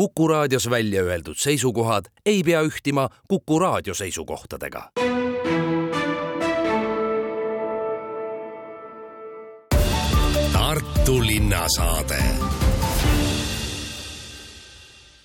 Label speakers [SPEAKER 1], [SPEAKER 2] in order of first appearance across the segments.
[SPEAKER 1] Kuku raadios välja öeldud seisukohad ei pea ühtima Kuku raadio seisukohtadega. Tartu linnasaade.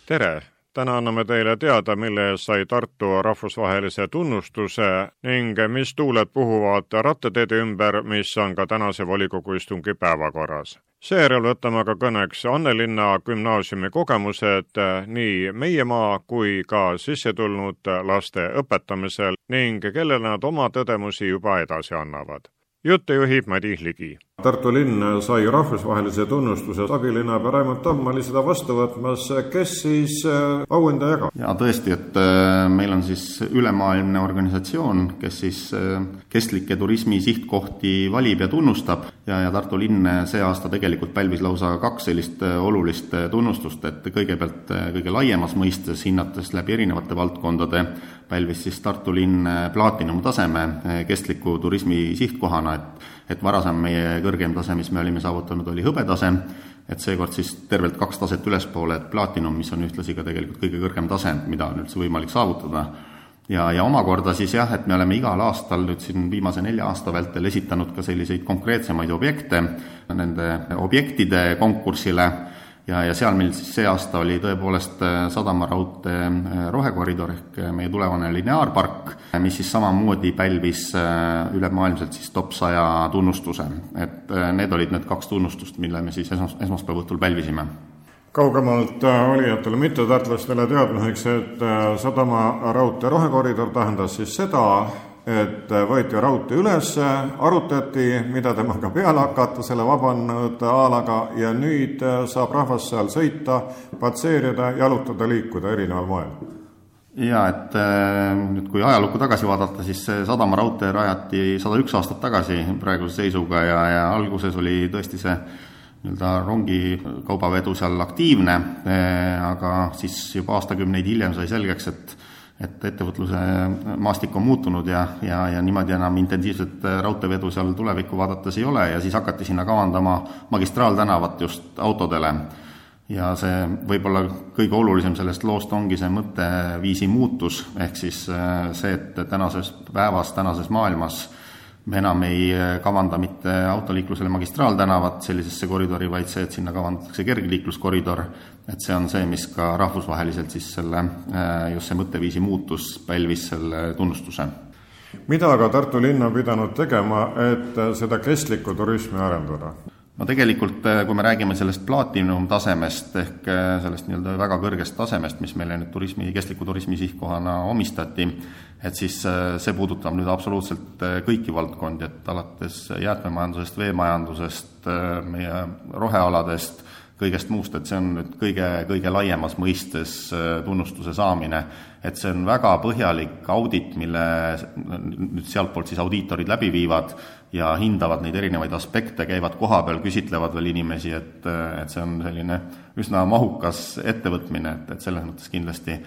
[SPEAKER 2] tere täna anname teile teada, mille eest sai Tartu rahvusvahelise tunnustuse ning mis tuuled puhuvad rattateede ümber, mis on ka tänase volikogu istungi päevakorras. Seejärel võtame aga kõneks Annelinna gümnaasiumi kogemused nii meie maa kui ka sissetulnud laste õpetamisel ning kellele nad oma tõdemusi juba edasi annavad juttu juhib Madis Ligi. Tartu linn sai rahvusvahelise tunnustuse, abilinnapea Raimond Tamm oli seda vastu võtmas, kes siis äh, auhinda jagab?
[SPEAKER 3] jaa, tõesti, et äh, meil on siis ülemaailmne organisatsioon, kes siis äh, kestlikke turismi sihtkohti valib ja tunnustab ja, ja Tartu linn see aasta tegelikult pälvis lausa kaks sellist olulist tunnustust, et kõigepealt kõige laiemas mõistes, hinnates läbi erinevate valdkondade, pälvis siis Tartu linn plaatinumtaseme kestliku turismi sihtkohana, et et varasem meie kõrgem tase, mis me olime saavutanud, oli hõbetase, et seekord siis tervelt kaks taset ülespoole, et plaatinum, mis on ühtlasi ka tegelikult kõige kõrgem tase, mida on üldse võimalik saavutada, ja, ja omakorda siis jah, et me oleme igal aastal nüüd siin viimase nelja aasta vältel esitanud ka selliseid konkreetsemaid objekte nende objektide konkursile ja, ja seal meil siis see aasta oli tõepoolest äh, sadamaraudtee äh, rohekoridor ehk äh, meie tulevane lineaarpark, mis siis samamoodi pälvis ülemaailmselt siis top saja tunnustuse. et need olid need kaks tunnustust, mille me siis esmas, esmaspäeva õhtul pälvisime
[SPEAKER 2] kaugemalt olijatele mittetartlastele teadmiseks, et sadamaraudtee rohekoridor tähendas siis seda, et võeti raudtee üles, arutati, mida temaga peale hakata, selle vabanenud aalaga, ja nüüd saab rahvas seal sõita, patseerida, jalutada, liikuda erineval moel.
[SPEAKER 3] Jaa, et äh, nüüd kui ajalukku tagasi vaadata, siis see sadamaraudtee rajati sada üks aastat tagasi praeguse seisuga ja, ja alguses oli tõesti see nii-öelda rongikaubavedu seal aktiivne, äh, aga siis juba aastakümneid hiljem sai selgeks, et et ettevõtluse maastik on muutunud ja, ja, ja niimoodi enam intensiivset raudteevedu seal tulevikku vaadates ei ole ja siis hakati sinna kavandama magistraaltänavat just autodele. ja see võib-olla kõige olulisem sellest loost ongi see mõtteviisi muutus, ehk siis äh, see, et tänases päevas, tänases maailmas me enam ei äh, kavanda mitte autoliiklusele magistraaltänavat sellisesse koridori, vaid see, et sinna kavandatakse kergliikluskoridor, et see on see, mis ka rahvusvaheliselt siis selle, äh, just see mõtteviisi muutus pälvis selle tunnustuse.
[SPEAKER 2] mida aga Tartu linn on pidanud tegema, et seda kestlikku turismi arendada?
[SPEAKER 3] No tegelikult, äh, kui me räägime sellest platinum tasemest ehk sellest nii-öelda väga kõrgest tasemest, mis meile nüüd turismi, kestliku turismi sihtkohana omistati, et siis äh, see puudutab nüüd absoluutselt äh, kõiki valdkondi, et alates jäätmemajandusest, veemajandusest, äh, meie rohealadest, kõigest muust, et see on nüüd kõige, kõige laiemas mõistes tunnustuse saamine. et see on väga põhjalik audit, mille nüüd sealtpoolt siis audiitorid läbi viivad ja hindavad neid erinevaid aspekte, käivad kohapeal, küsitlevad veel inimesi, et, et see on selline üsna mahukas ettevõtmine, et, et selles mõttes kindlasti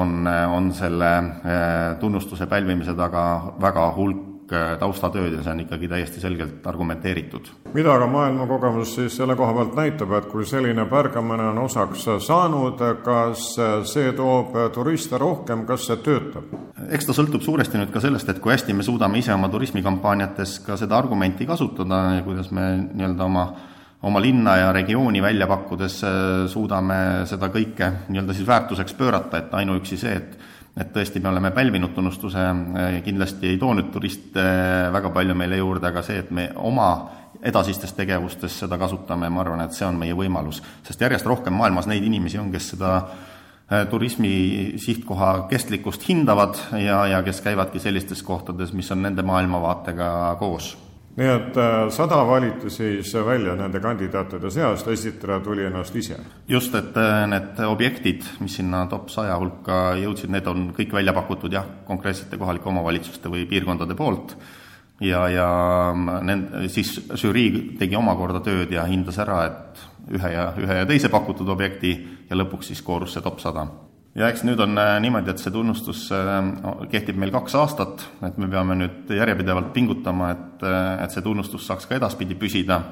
[SPEAKER 3] on, on selle eh, tunnustuse pälvimise taga väga hulk taustatööd ja see on ikkagi täiesti selgelt argumenteeritud.
[SPEAKER 2] mida aga maailmakogemus siis selle koha pealt näitab, et kui selline pärgamine on osaks saanud, kas see toob turiste rohkem, kas see töötab?
[SPEAKER 3] eks ta sõltub suuresti nüüd ka sellest, et kui hästi me suudame ise oma turismikampaaniates ka seda argumenti kasutada ja kuidas me nii-öelda oma oma linna ja regiooni välja pakkudes äh, suudame seda kõike nii-öelda siis väärtuseks pöörata, et ainuüksi see, et et tõesti, me oleme pälvinud tunnustuse, äh, kindlasti ei too nüüd turiste äh, väga palju meile juurde, aga see, et me oma edasistes tegevustes seda kasutame, ma arvan, et see on meie võimalus. sest järjest rohkem maailmas neid inimesi on, kes seda turismi sihtkoha kestlikkust hindavad ja, ja kes käivadki sellistes kohtades, mis on nende maailmavaatega koos
[SPEAKER 2] nii et äh, sada valiti siis välja nende kandidaatide seast, esitaja tuli ennast ise?
[SPEAKER 3] just, et äh, need objektid, mis sinna top saja hulka jõudsid, need on kõik välja pakutud jah, konkreetsete kohalike omavalitsuste või piirkondade poolt ja, ja nend-, siis žürii tegi omakorda tööd ja hindas ära, et ühe ja, ühe ja teise pakutud objekti ja lõpuks siis koorus see top sada ja eks nüüd on äh, niimoodi, et see tunnustus äh, kehtib meil kaks aastat, et me peame nüüd järjepidevalt pingutama, et, äh, et see tunnustus saaks ka edaspidi püsida.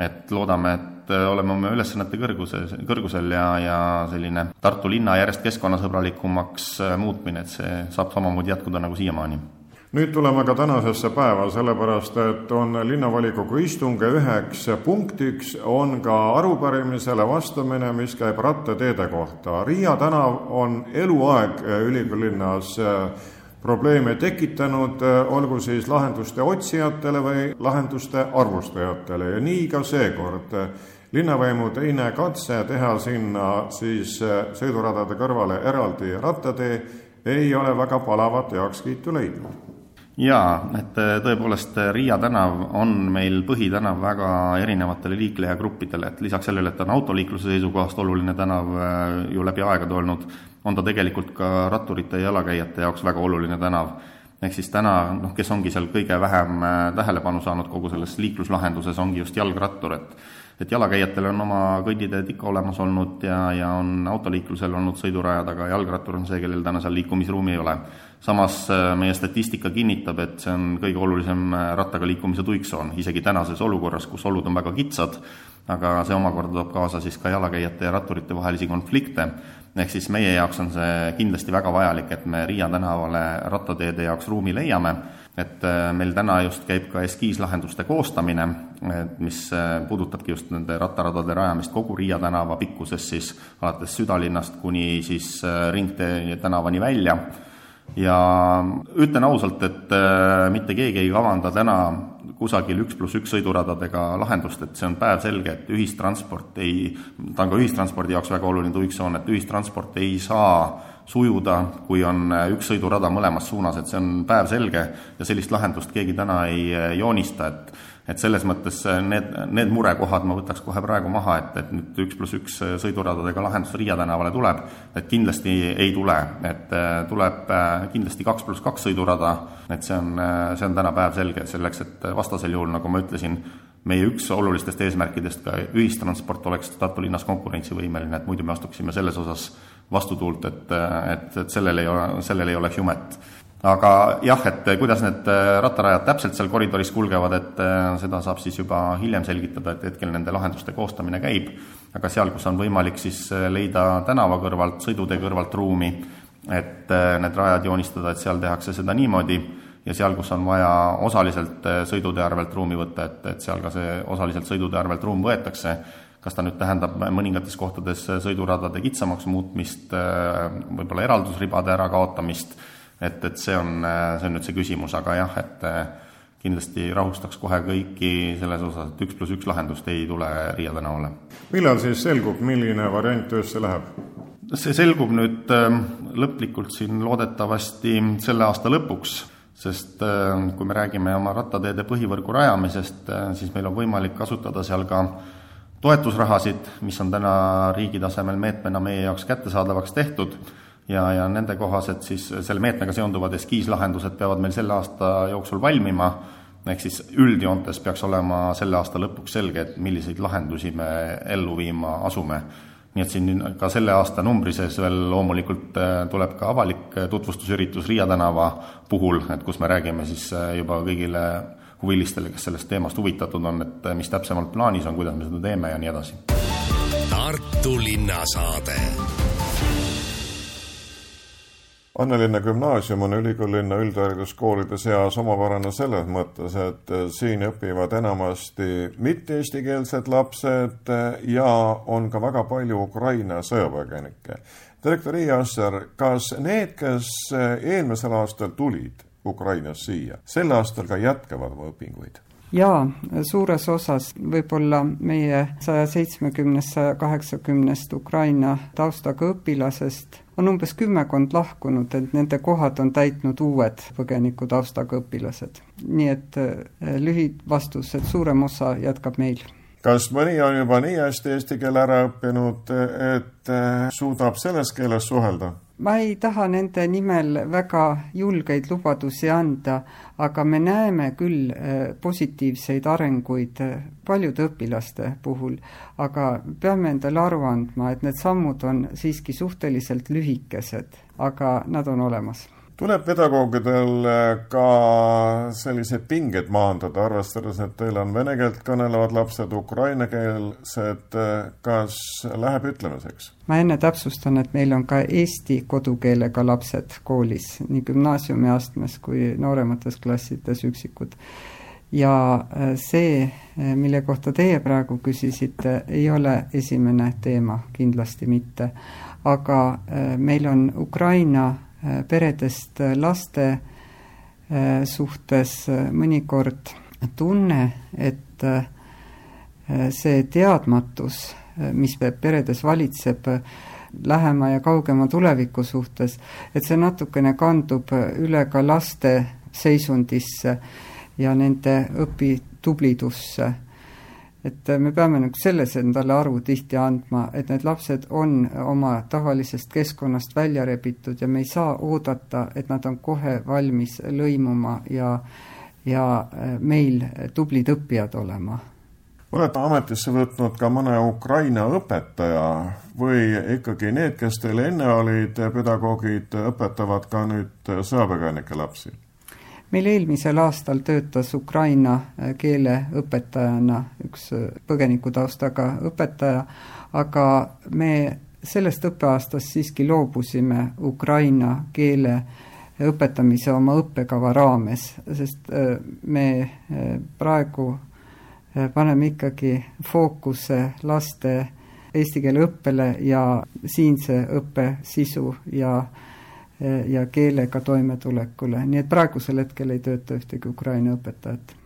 [SPEAKER 3] et loodame, et oleme oma ülesannete kõrguses, kõrgusel ja, ja selline Tartu linna järjest keskkonnasõbralikumaks muutmine, et see saab samamoodi jätkuda nagu siiamaani
[SPEAKER 2] nüüd tuleme ka tänasesse päeva, sellepärast et on linnavolikogu istung ja üheks punktiks on ka arupärimisele vastamine, mis käib rattateede kohta. Riia tänav on eluaeg ülikoolilinnas probleeme tekitanud, olgu siis lahenduste otsijatele või lahenduste arvustajatele ja nii ka seekord. linnavõimu teine katse teha sinna siis sõiduradade kõrvale eraldi rattatee ei ole väga palavat heakskiitu leidnud
[SPEAKER 3] jaa, et tõepoolest Riia tänav on meil põhitänav väga erinevatele liiklejagruppidele, et lisaks sellele, et ta on autoliikluse seisukohast oluline tänav ju läbi aegade olnud, on ta tegelikult ka ratturite ja jalakäijate jaoks väga oluline tänav. ehk siis täna noh, kes ongi seal kõige vähem äh, tähelepanu saanud kogu selles liikluslahenduses, ongi just jalgrattur, et et jalakäijatel on oma kõnniteed ikka olemas olnud ja, ja on autoliiklusel olnud sõidurajad, aga jalgrattur on see, kellel täna seal liikumisruumi ei ole. samas äh, meie statistika kinnitab, et see on kõige olulisem äh, rattaga liikumise tuiksoon, isegi tänases olukorras, kus olud on väga kitsad, aga see omakorda toob kaasa siis ka jalakäijate ja ratturite vahelisi konflikte ehk siis meie jaoks on see kindlasti väga vajalik, et me Riia tänavale rattateede jaoks ruumi leiame, et äh, meil täna just käib ka eskiislahenduste koostamine, mis äh, puudutabki just nende rattaradade rajamist kogu Riia tänava pikkuses siis alates südalinnast kuni siis äh, Ringtee tänavani välja. Ja ütlen ausalt, et mitte keegi ei kavanda täna kusagil üks pluss üks sõiduradadega lahendust, et see on päevselge, et ühistransport ei, ta on ka ühistranspordi jaoks väga oluline tuiksoon, et ühistransport ei saa sujuda, kui on üks sõidurada mõlemas suunas, et see on päevselge ja sellist lahendust keegi täna ei joonista, et et selles mõttes need, need murekohad ma võtaks kohe praegu maha, et, et nüüd üks pluss üks sõiduradadega lahendus Riia tänavale tuleb, et kindlasti ei tule, et äh, tuleb äh, kindlasti kaks pluss kaks sõidurada, et see on, äh, see on täna päevselge, selleks et vastasel juhul, nagu ma ütlesin, meie üks olulistest eesmärkidest ka ühistransport oleks Tartu linnas konkurentsivõimeline, et muidu me astuksime selles osas vastutuult, et, et, et sellel ei ole, sellel ei oleks jumet. Aga jah, et kuidas need äh, rattarajad täpselt seal koridoris kulgevad, et äh, seda saab siis juba hiljem selgitada, et hetkel nende lahenduste koostamine käib, aga seal, kus on võimalik siis äh, leida tänava kõrvalt, sõidutee kõrvalt ruumi, et need rajad joonistada, et seal tehakse seda niimoodi, ja seal, kus on vaja osaliselt sõidutee arvelt ruumi võtta, et, et seal ka see osaliselt sõidutee arvelt ruum võetakse, kas ta nüüd tähendab mõningates kohtades sõiduradade kitsamaks muutmist, võib-olla eraldusribade ärakaotamist, et, et see on, see on nüüd see küsimus, aga jah, et eh, kindlasti rahustaks kohe kõiki selles osas, et üks pluss üks lahendust ei tule Riia tänavale.
[SPEAKER 2] millal siis selgub, milline variant töösse läheb?
[SPEAKER 3] see selgub nüüd eh, lõplikult siin loodetavasti selle aasta lõpuks, sest eh, kui me räägime oma rattateede põhivõrgu rajamisest, siis meil on võimalik kasutada seal ka toetusrahasid, mis on täna riigi tasemel meetmena meie jaoks kättesaadavaks tehtud ja, ja nende kohased siis selle meetmega seonduvad eskiislahendused peavad meil selle aasta jooksul valmima, ehk siis üldjoontes peaks olema selle aasta lõpuks selge, et milliseid lahendusi me ellu viima asume. nii et siin ka selle aasta numbri sees veel loomulikult äh, tuleb ka avalik tutvustusüritus Riia tänava puhul, et kus me räägime siis äh, juba kõigile huvilistele, kes sellest teemast huvitatud on, et äh, mis täpsemalt plaanis on, kuidas me seda teeme ja nii edasi.
[SPEAKER 1] Tartu linnasaade
[SPEAKER 2] Annelinna gümnaasium on ülikoolilinna üldhariduskoolide seas omapärane selles mõttes, et siin õpivad enamasti mitte-eestikeelsed lapsed ja on ka väga palju Ukraina sõjapõgenikke. direktor Ii Asser, kas need, kes eelmisel aastal tulid Ukrainast siia, sel aastal ka jätkavad oma õpinguid?
[SPEAKER 4] jaa, suures osas võib-olla meie saja seitsmekümnest, saja kaheksakümnest Ukraina taustaga õpilasest on umbes kümmekond lahkunud, et nende kohad on täitnud uued põgeniku taustaga õpilased. nii et eh, lühivastus, et suurem osa jätkab meil
[SPEAKER 2] kas mõni on juba nii hästi eesti keele ära õppinud, et eh, suudab selles keeles suhelda?
[SPEAKER 4] Ma ei taha nende nimel väga julgeid lubadusi anda, aga me näeme küll äh, positiivseid arenguid äh, paljude õpilaste puhul, aga peame endale aru andma, et need sammud on siiski suhteliselt lühikesed, aga nad on olemas
[SPEAKER 2] tuleb pedagoogidel ka selliseid pingeid maandada, arvestades, et teil on vene keelt kõnelevad lapsed, ukrainakeelsed, kas läheb ütlemiseks?
[SPEAKER 4] ma enne täpsustan, et meil on ka eesti kodukeelega lapsed koolis, nii gümnaasiumiastmes kui nooremates klassides üksikud. ja äh, see, äh, mille kohta teie praegu küsisite, ei ole esimene teema, kindlasti mitte. aga äh, meil on Ukraina peredest laste suhtes mõnikord tunne, et see teadmatus mis peredes valitseb lähema ja kaugema tuleviku suhtes, et see natukene kandub üle ka laste seisundisse ja nende õpitublidusse. Et me peame nagu selles endale aru tihti andma, et need lapsed on oma tavalisest keskkonnast välja rebitud ja me ei saa oodata, et nad on kohe valmis lõimuma ja ja meil tublid õppijad olema
[SPEAKER 2] olete ametisse võtnud ka mõne Ukraina õpetaja või ikkagi need, kes teil enne olid pedagoogid, õpetavad ka nüüd sõjapõgenike lapsi?
[SPEAKER 4] Meil eelmisel aastal töötas Ukraina keele õpetajana üks põgenikutaustaga õpetaja, aga me sellest õppeaastast siiski loobusime Ukraina keele õpetamise oma õppekava raames, sest me praegu Äh, paneme ikkagi fookuse laste eesti keele õppele ja siinse õppe sisu ja äh, ja keelega toimetulekule, nii et praegusel hetkel ei tööta ühtegi Ukraina õpetajat.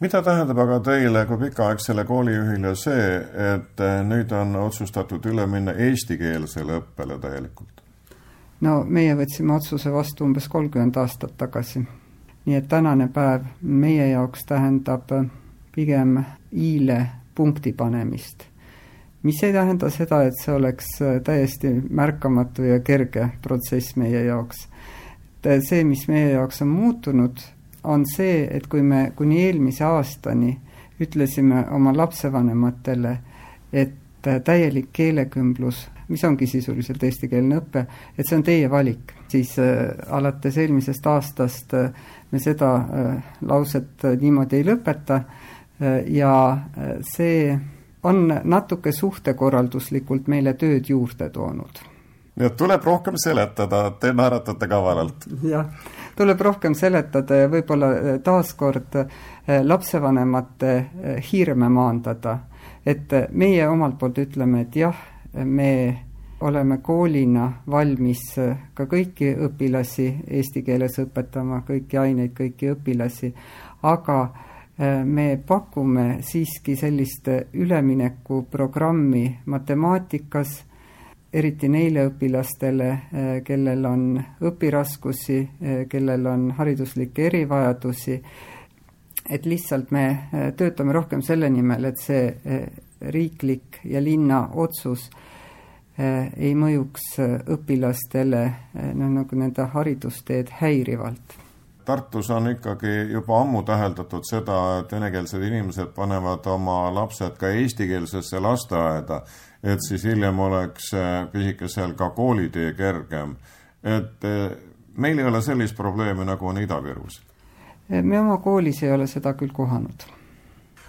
[SPEAKER 2] mida tähendab aga teile kui pikaaegsele koolijuhile see, et äh, nüüd on otsustatud üle minna eestikeelsele õppele täielikult?
[SPEAKER 4] no meie võtsime otsuse vastu umbes kolmkümmend aastat tagasi. nii et tänane päev meie jaoks tähendab pigem i-le punkti panemist. Mis ei tähenda seda, et see oleks äh, täiesti märkamatu ja kerge protsess meie jaoks. Äh, see, mis meie jaoks on muutunud, on see, et kui me kuni eelmise aastani ütlesime oma lapsevanematele, et äh, täielik keelekümblus, mis ongi sisuliselt eestikeelne õpe, et see on teie valik, siis alates eelmisest aastast me seda lauset niimoodi ei lõpeta ja see on natuke suhtekorralduslikult meile tööd juurde toonud.
[SPEAKER 2] nii et tuleb rohkem seletada, te naeratate kavalalt.
[SPEAKER 4] jah, tuleb rohkem seletada ja võib-olla äh, taaskord lapsevanemate hirme maandada. et meie omalt poolt ütleme, et jah, me oleme koolina valmis ka kõiki õpilasi eesti keeles õpetama, kõiki aineid, kõiki õpilasi, aga me pakume siiski sellist üleminekuprogrammi matemaatikas, eriti neile õpilastele, äh, kellel on õpiraskusi, äh, kellel on hariduslikke erivajadusi, et lihtsalt me töötame rohkem selle nimel, et see riiklik ja linna otsus ei mõjuks õpilastele noh, nagu nende haridusteed häirivalt
[SPEAKER 2] Tartus on ikkagi juba ammu täheldatud seda, et venekeelsed inimesed panevad oma lapsed ka eestikeelsesse lasteaeda, et siis hiljem oleks pisikesel ka koolitee kergem. et eh, meil ei ole sellist probleemi, nagu on Ida-Virus.
[SPEAKER 4] me oma koolis ei ole seda küll kohanud.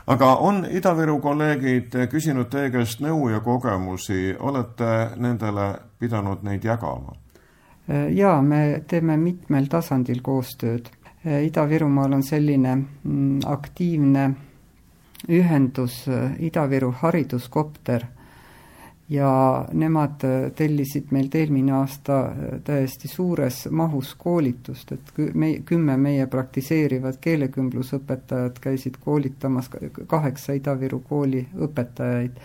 [SPEAKER 2] aga on Ida-Viru kolleegid küsinud teie käest nõu ja kogemusi, olete nendele pidanud neid jagama?
[SPEAKER 4] Äh, jaa, me teeme mitmel tasandil koostööd. Äh, Ida-Virumaal on selline mm, aktiivne ühendus äh, Ida-Viru hariduskopter ja nemad tellisid meilt eelmine aasta täiesti suures mahus koolitust, et me, kümme meie praktiseerivad keelekümblusõpetajat käisid koolitamas kaheksa Ida-Viru kooli õpetajaid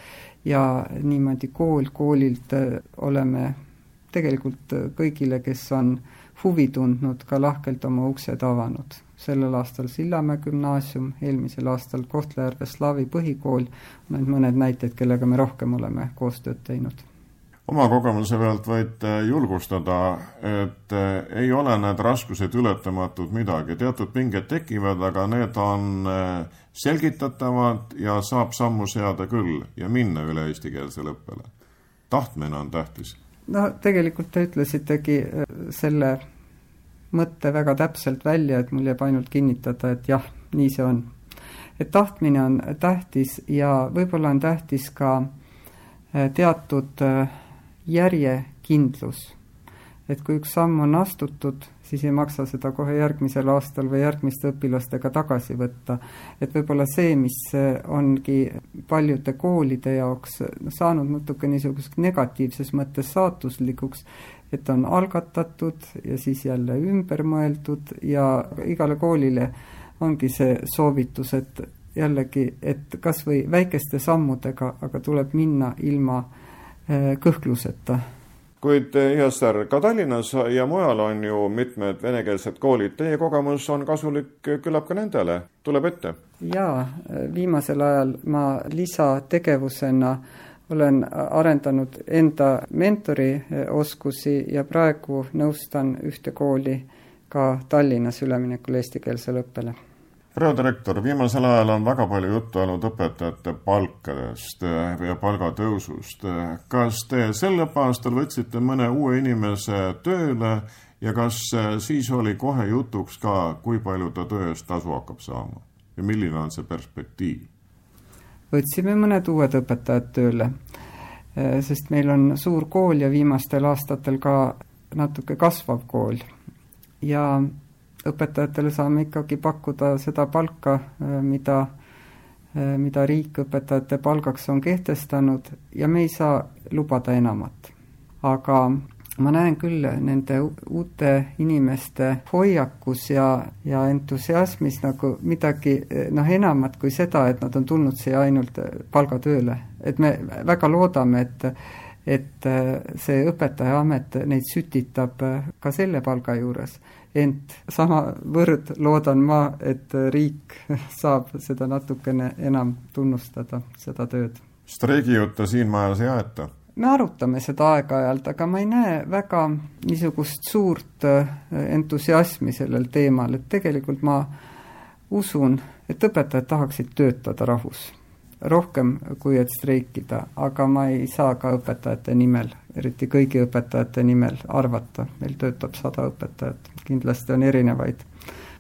[SPEAKER 4] ja niimoodi kool koolilt oleme tegelikult äh, kõigile, kes on huvi tundnud, ka lahkelt oma uksed avanud. sellel aastal Sillamäe gümnaasium, eelmisel aastal Kohtla-Järve Slaavi põhikool, need mõned näited, kellega me rohkem oleme koostööd teinud
[SPEAKER 2] oma kogemuse pealt võite julgustada, et äh, ei ole need raskused ületamatud midagi, teatud pinged tekivad, aga need on äh, selgitatavad ja saab sammu seada küll ja minna üle eestikeelsele õppele. tahtmine on tähtis
[SPEAKER 4] no tegelikult te ütlesitegi äh, selle mõtte väga täpselt välja, et mul jääb ainult kinnitada, et jah, nii see on. et tahtmine on tähtis ja võib-olla on tähtis ka äh, teatud äh, järjekindlus. Et kui üks samm on astutud, siis ei maksa seda kohe järgmisel aastal või järgmiste õpilastega tagasi võtta. et võib-olla see, mis ongi paljude koolide jaoks saanud natuke niisuguseks negatiivses mõttes saatuslikuks, et on algatatud ja siis jälle ümber mõeldud ja igale koolile ongi see soovitus, et jällegi, et kas või väikeste sammudega, aga tuleb minna ilma eh, kõhkluseta
[SPEAKER 2] kuid ISR, ka Tallinnas ja mujal on ju mitmed venekeelsed koolid, teie kogemus on kasulik küllap ka nendele, tuleb ette?
[SPEAKER 4] jaa, viimasel ajal ma lisategevusena olen arendanud enda mentori oskusi ja praegu nõustan ühte kooli ka Tallinnas üleminekul eestikeelsele õppele
[SPEAKER 2] peadirektor, viimasel ajal on väga palju juttu olnud õpetajate palkadest ja palgatõusust. kas te sel õppeaastal võtsite mõne uue inimese tööle ja kas siis oli kohe jutuks ka, kui palju ta töö eest tasu hakkab saama ja milline on see perspektiiv?
[SPEAKER 4] võtsime mõned uued õpetajad tööle, sest meil on suur kool ja viimastel aastatel ka natuke kasvav kool ja õpetajatele saame ikkagi pakkuda seda palka, äh, mida, äh, mida riik õpetajate palgaks on kehtestanud ja me ei saa lubada enamat. aga ma näen küll nende uute inimeste hoiakus ja, ja entusiasmis nagu midagi noh, enamat kui seda, et nad on tulnud siia ainult palgatööle. et me väga loodame, et et see õpetajaamet neid sütitab ka selle palga juures ent samavõrd loodan ma, et riik saab seda natukene enam tunnustada, seda tööd.
[SPEAKER 2] streigijutte siin majas ei aeta?
[SPEAKER 4] me arutame seda aeg-ajalt, aga ma ei näe väga niisugust suurt äh, entusiasmi sellel teemal, et tegelikult ma usun, et õpetajad tahaksid töötada rahus rohkem kui et streikida, aga ma ei saa ka õpetajate nimel, eriti kõigi õpetajate nimel arvata, meil töötab sada õpetajat, kindlasti on erinevaid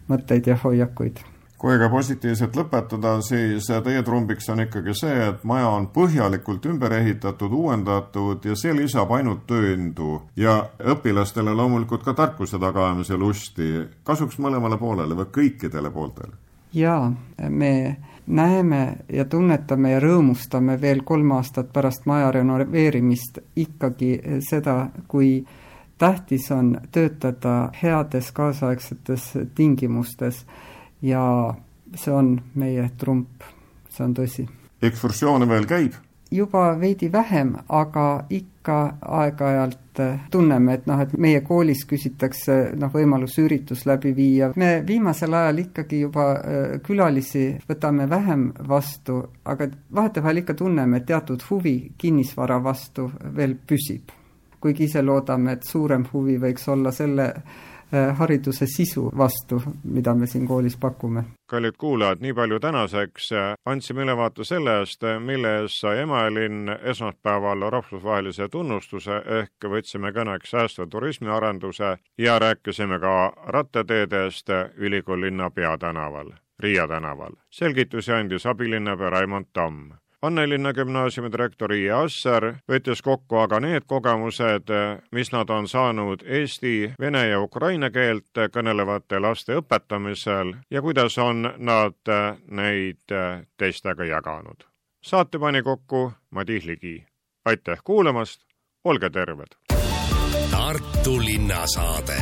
[SPEAKER 4] mõtteid ja hoiakuid
[SPEAKER 2] kui ka positiivselt lõpetada, siis teie trumbiks on ikkagi see, et maja on põhjalikult ümber ehitatud, uuendatud ja see lisab ainult tööindu ja õpilastele loomulikult ka tarkuse tagaajamise lusti. kasuks mõlemale poolele või kõikidele pooltele?
[SPEAKER 4] jaa, me näeme ja tunnetame ja rõõmustame veel kolm aastat pärast maja renoveerimist ikkagi seda, kui tähtis on töötada heades kaasaegsetes tingimustes ja see on meie trump, see on tõsi.
[SPEAKER 2] ekskursioone veel käib?
[SPEAKER 4] juba veidi vähem, aga ikka aeg-ajalt tunneme, et noh, et meie koolis küsitakse noh, võimalus üritus läbi viia. me viimasel ajal ikkagi juba äh, külalisi võtame vähem vastu, aga vahetevahel ikka tunneme, et teatud huvi kinnisvara vastu veel püsib. Kuigi ise loodame, et suurem huvi võiks olla selle Äh, hariduse sisu vastu, mida me siin koolis pakume.
[SPEAKER 2] kallid kuulajad, nii palju tänaseks. andsime ülevaate sellest, mille eest sai Emajõelinn esmaspäeval rahvusvahelise tunnustuse ehk võtsime kõneks säästva turismiarenduse ja rääkisime ka rattateedest ülikooli linna peatänaval, Riia tänaval. selgitusi andis abilinnapea Raimond Tamm Annelinna gümnaasiumi direktor I. Asser võttis kokku aga need kogemused, mis nad on saanud eesti, vene ja ukraina keelt kõnelevate laste õpetamisel ja kuidas on nad neid teistega jaganud. saate pani kokku Madis Ligi. aitäh kuulamast, olge terved!
[SPEAKER 1] Tartu linnasaade